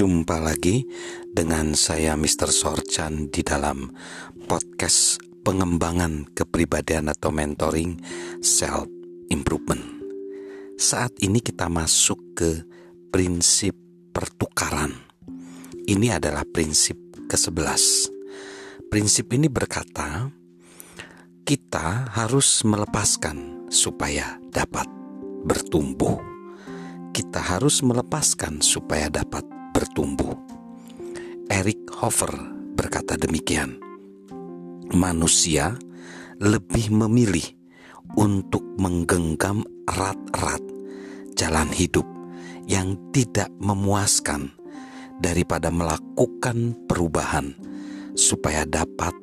Jumpa lagi dengan saya Mr. Sorchan di dalam podcast pengembangan kepribadian atau mentoring self improvement. Saat ini kita masuk ke prinsip pertukaran. Ini adalah prinsip ke-11. Prinsip ini berkata, kita harus melepaskan supaya dapat bertumbuh. Kita harus melepaskan supaya dapat bertumbuh. Eric Hoffer berkata demikian. Manusia lebih memilih untuk menggenggam erat-erat jalan hidup yang tidak memuaskan daripada melakukan perubahan supaya dapat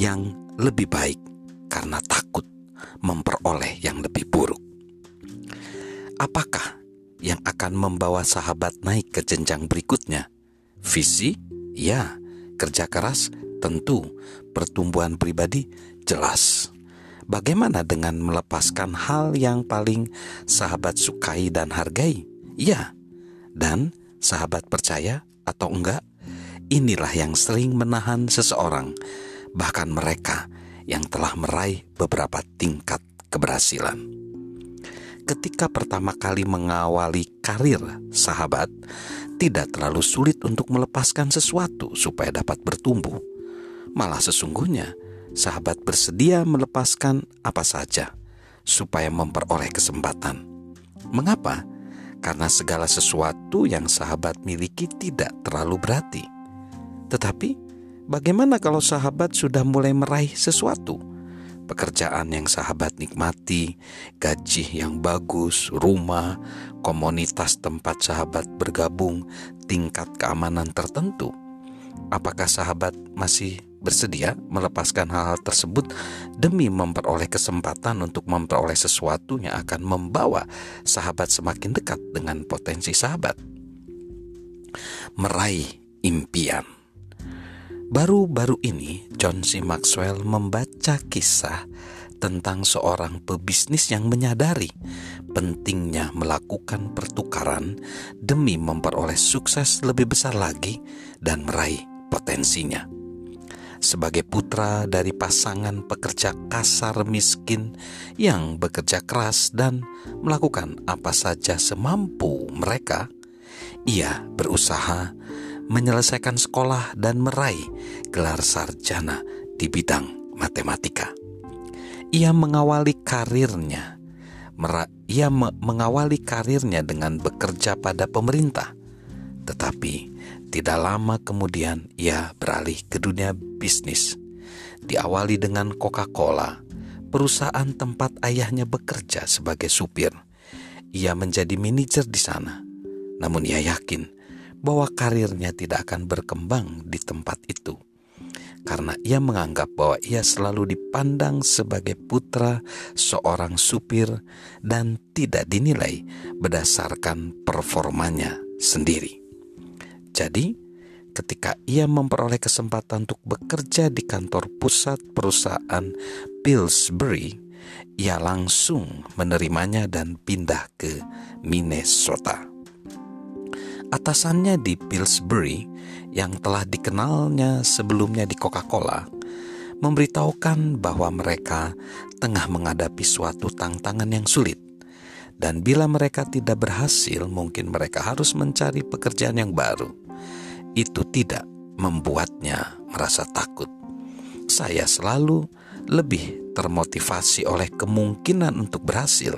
yang lebih baik karena takut memperoleh yang lebih buruk. Apakah yang akan membawa sahabat naik ke jenjang berikutnya. Visi, ya. Kerja keras, tentu. Pertumbuhan pribadi, jelas. Bagaimana dengan melepaskan hal yang paling sahabat sukai dan hargai? Ya. Dan sahabat percaya atau enggak? Inilah yang sering menahan seseorang, bahkan mereka yang telah meraih beberapa tingkat keberhasilan ketika pertama kali mengawali karir sahabat, tidak terlalu sulit untuk melepaskan sesuatu supaya dapat bertumbuh. Malah sesungguhnya, sahabat bersedia melepaskan apa saja supaya memperoleh kesempatan. Mengapa? Karena segala sesuatu yang sahabat miliki tidak terlalu berarti. Tetapi, bagaimana kalau sahabat sudah mulai meraih sesuatu? Pekerjaan yang sahabat nikmati, gaji yang bagus, rumah, komunitas tempat sahabat bergabung, tingkat keamanan tertentu. Apakah sahabat masih bersedia melepaskan hal-hal tersebut demi memperoleh kesempatan untuk memperoleh sesuatu yang akan membawa sahabat semakin dekat dengan potensi sahabat? Meraih impian. Baru-baru ini, John C. Maxwell membaca kisah tentang seorang pebisnis yang menyadari pentingnya melakukan pertukaran demi memperoleh sukses lebih besar lagi dan meraih potensinya. Sebagai putra dari pasangan pekerja kasar miskin yang bekerja keras dan melakukan apa saja semampu mereka, ia berusaha menyelesaikan sekolah dan meraih gelar sarjana di bidang matematika. Ia mengawali karirnya, ia mengawali karirnya dengan bekerja pada pemerintah, tetapi tidak lama kemudian ia beralih ke dunia bisnis. Diawali dengan Coca-Cola, perusahaan tempat ayahnya bekerja sebagai supir. Ia menjadi manajer di sana. Namun ia yakin bahwa karirnya tidak akan berkembang di tempat itu karena ia menganggap bahwa ia selalu dipandang sebagai putra seorang supir dan tidak dinilai berdasarkan performanya sendiri. Jadi, ketika ia memperoleh kesempatan untuk bekerja di kantor pusat perusahaan Pillsbury, ia langsung menerimanya dan pindah ke Minnesota atasannya di Pillsbury yang telah dikenalnya sebelumnya di Coca-Cola memberitahukan bahwa mereka tengah menghadapi suatu tantangan yang sulit. Dan bila mereka tidak berhasil, mungkin mereka harus mencari pekerjaan yang baru. Itu tidak membuatnya merasa takut. Saya selalu lebih termotivasi oleh kemungkinan untuk berhasil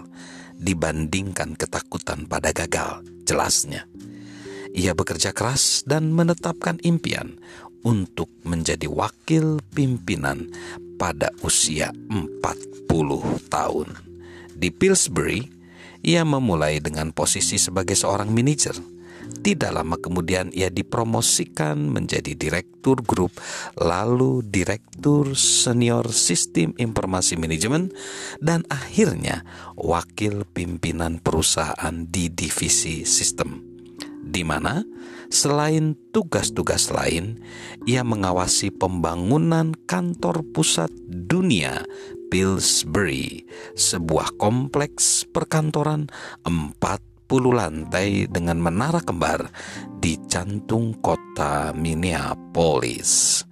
dibandingkan ketakutan pada gagal, jelasnya. Ia bekerja keras dan menetapkan impian untuk menjadi wakil pimpinan pada usia 40 tahun. Di Pillsbury, ia memulai dengan posisi sebagai seorang manajer. Tidak lama kemudian ia dipromosikan menjadi direktur grup, lalu direktur senior sistem informasi manajemen, dan akhirnya wakil pimpinan perusahaan di divisi sistem di mana selain tugas-tugas lain, ia mengawasi pembangunan kantor pusat dunia Pillsbury, sebuah kompleks perkantoran 40 lantai dengan menara kembar di jantung kota Minneapolis.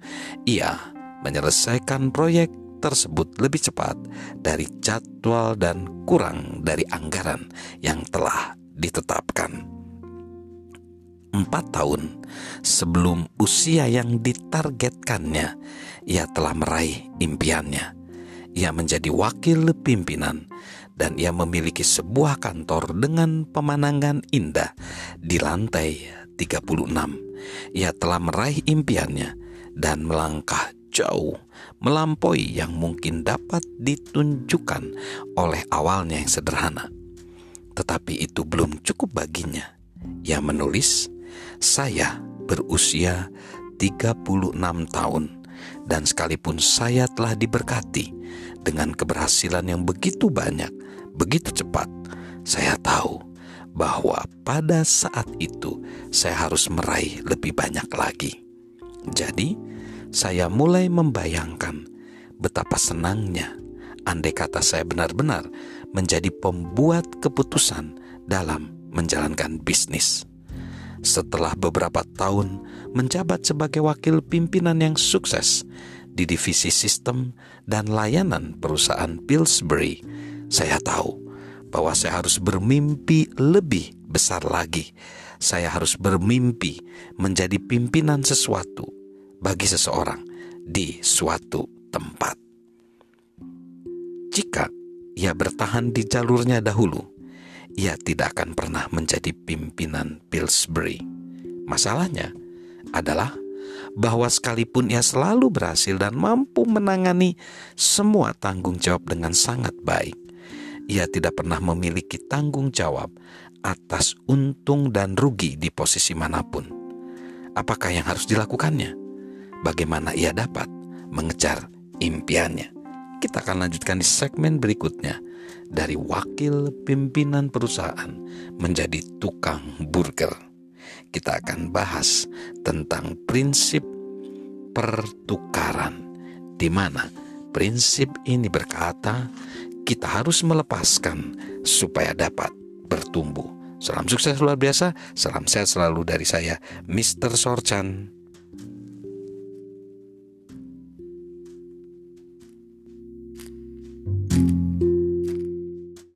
Ia menyelesaikan proyek tersebut lebih cepat dari jadwal dan kurang dari anggaran yang telah ditetapkan. Empat tahun sebelum usia yang ditargetkannya, ia telah meraih impiannya. Ia menjadi wakil pimpinan dan ia memiliki sebuah kantor dengan pemandangan indah di lantai 36. Ia telah meraih impiannya dan melangkah jauh melampaui yang mungkin dapat ditunjukkan oleh awalnya yang sederhana. Tetapi itu belum cukup baginya. Ia menulis, "Saya berusia 36 tahun dan sekalipun saya telah diberkati dengan keberhasilan yang begitu banyak, begitu cepat, saya tahu bahwa pada saat itu saya harus meraih lebih banyak lagi. Jadi, saya mulai membayangkan betapa senangnya andai kata saya benar-benar menjadi pembuat keputusan dalam menjalankan bisnis. Setelah beberapa tahun menjabat sebagai wakil pimpinan yang sukses di divisi sistem dan layanan perusahaan Pillsbury, saya tahu bahwa saya harus bermimpi lebih besar lagi. Saya harus bermimpi menjadi pimpinan sesuatu bagi seseorang di suatu tempat. Jika ia bertahan di jalurnya dahulu, ia tidak akan pernah menjadi pimpinan Pillsbury. Masalahnya adalah bahwa sekalipun ia selalu berhasil dan mampu menangani semua tanggung jawab dengan sangat baik, ia tidak pernah memiliki tanggung jawab atas untung dan rugi di posisi mana pun. Apakah yang harus dilakukannya? bagaimana ia dapat mengejar impiannya. Kita akan lanjutkan di segmen berikutnya dari wakil pimpinan perusahaan menjadi tukang burger. Kita akan bahas tentang prinsip pertukaran di mana prinsip ini berkata kita harus melepaskan supaya dapat bertumbuh. Salam sukses luar biasa, salam sehat selalu dari saya, Mr. Sorchan.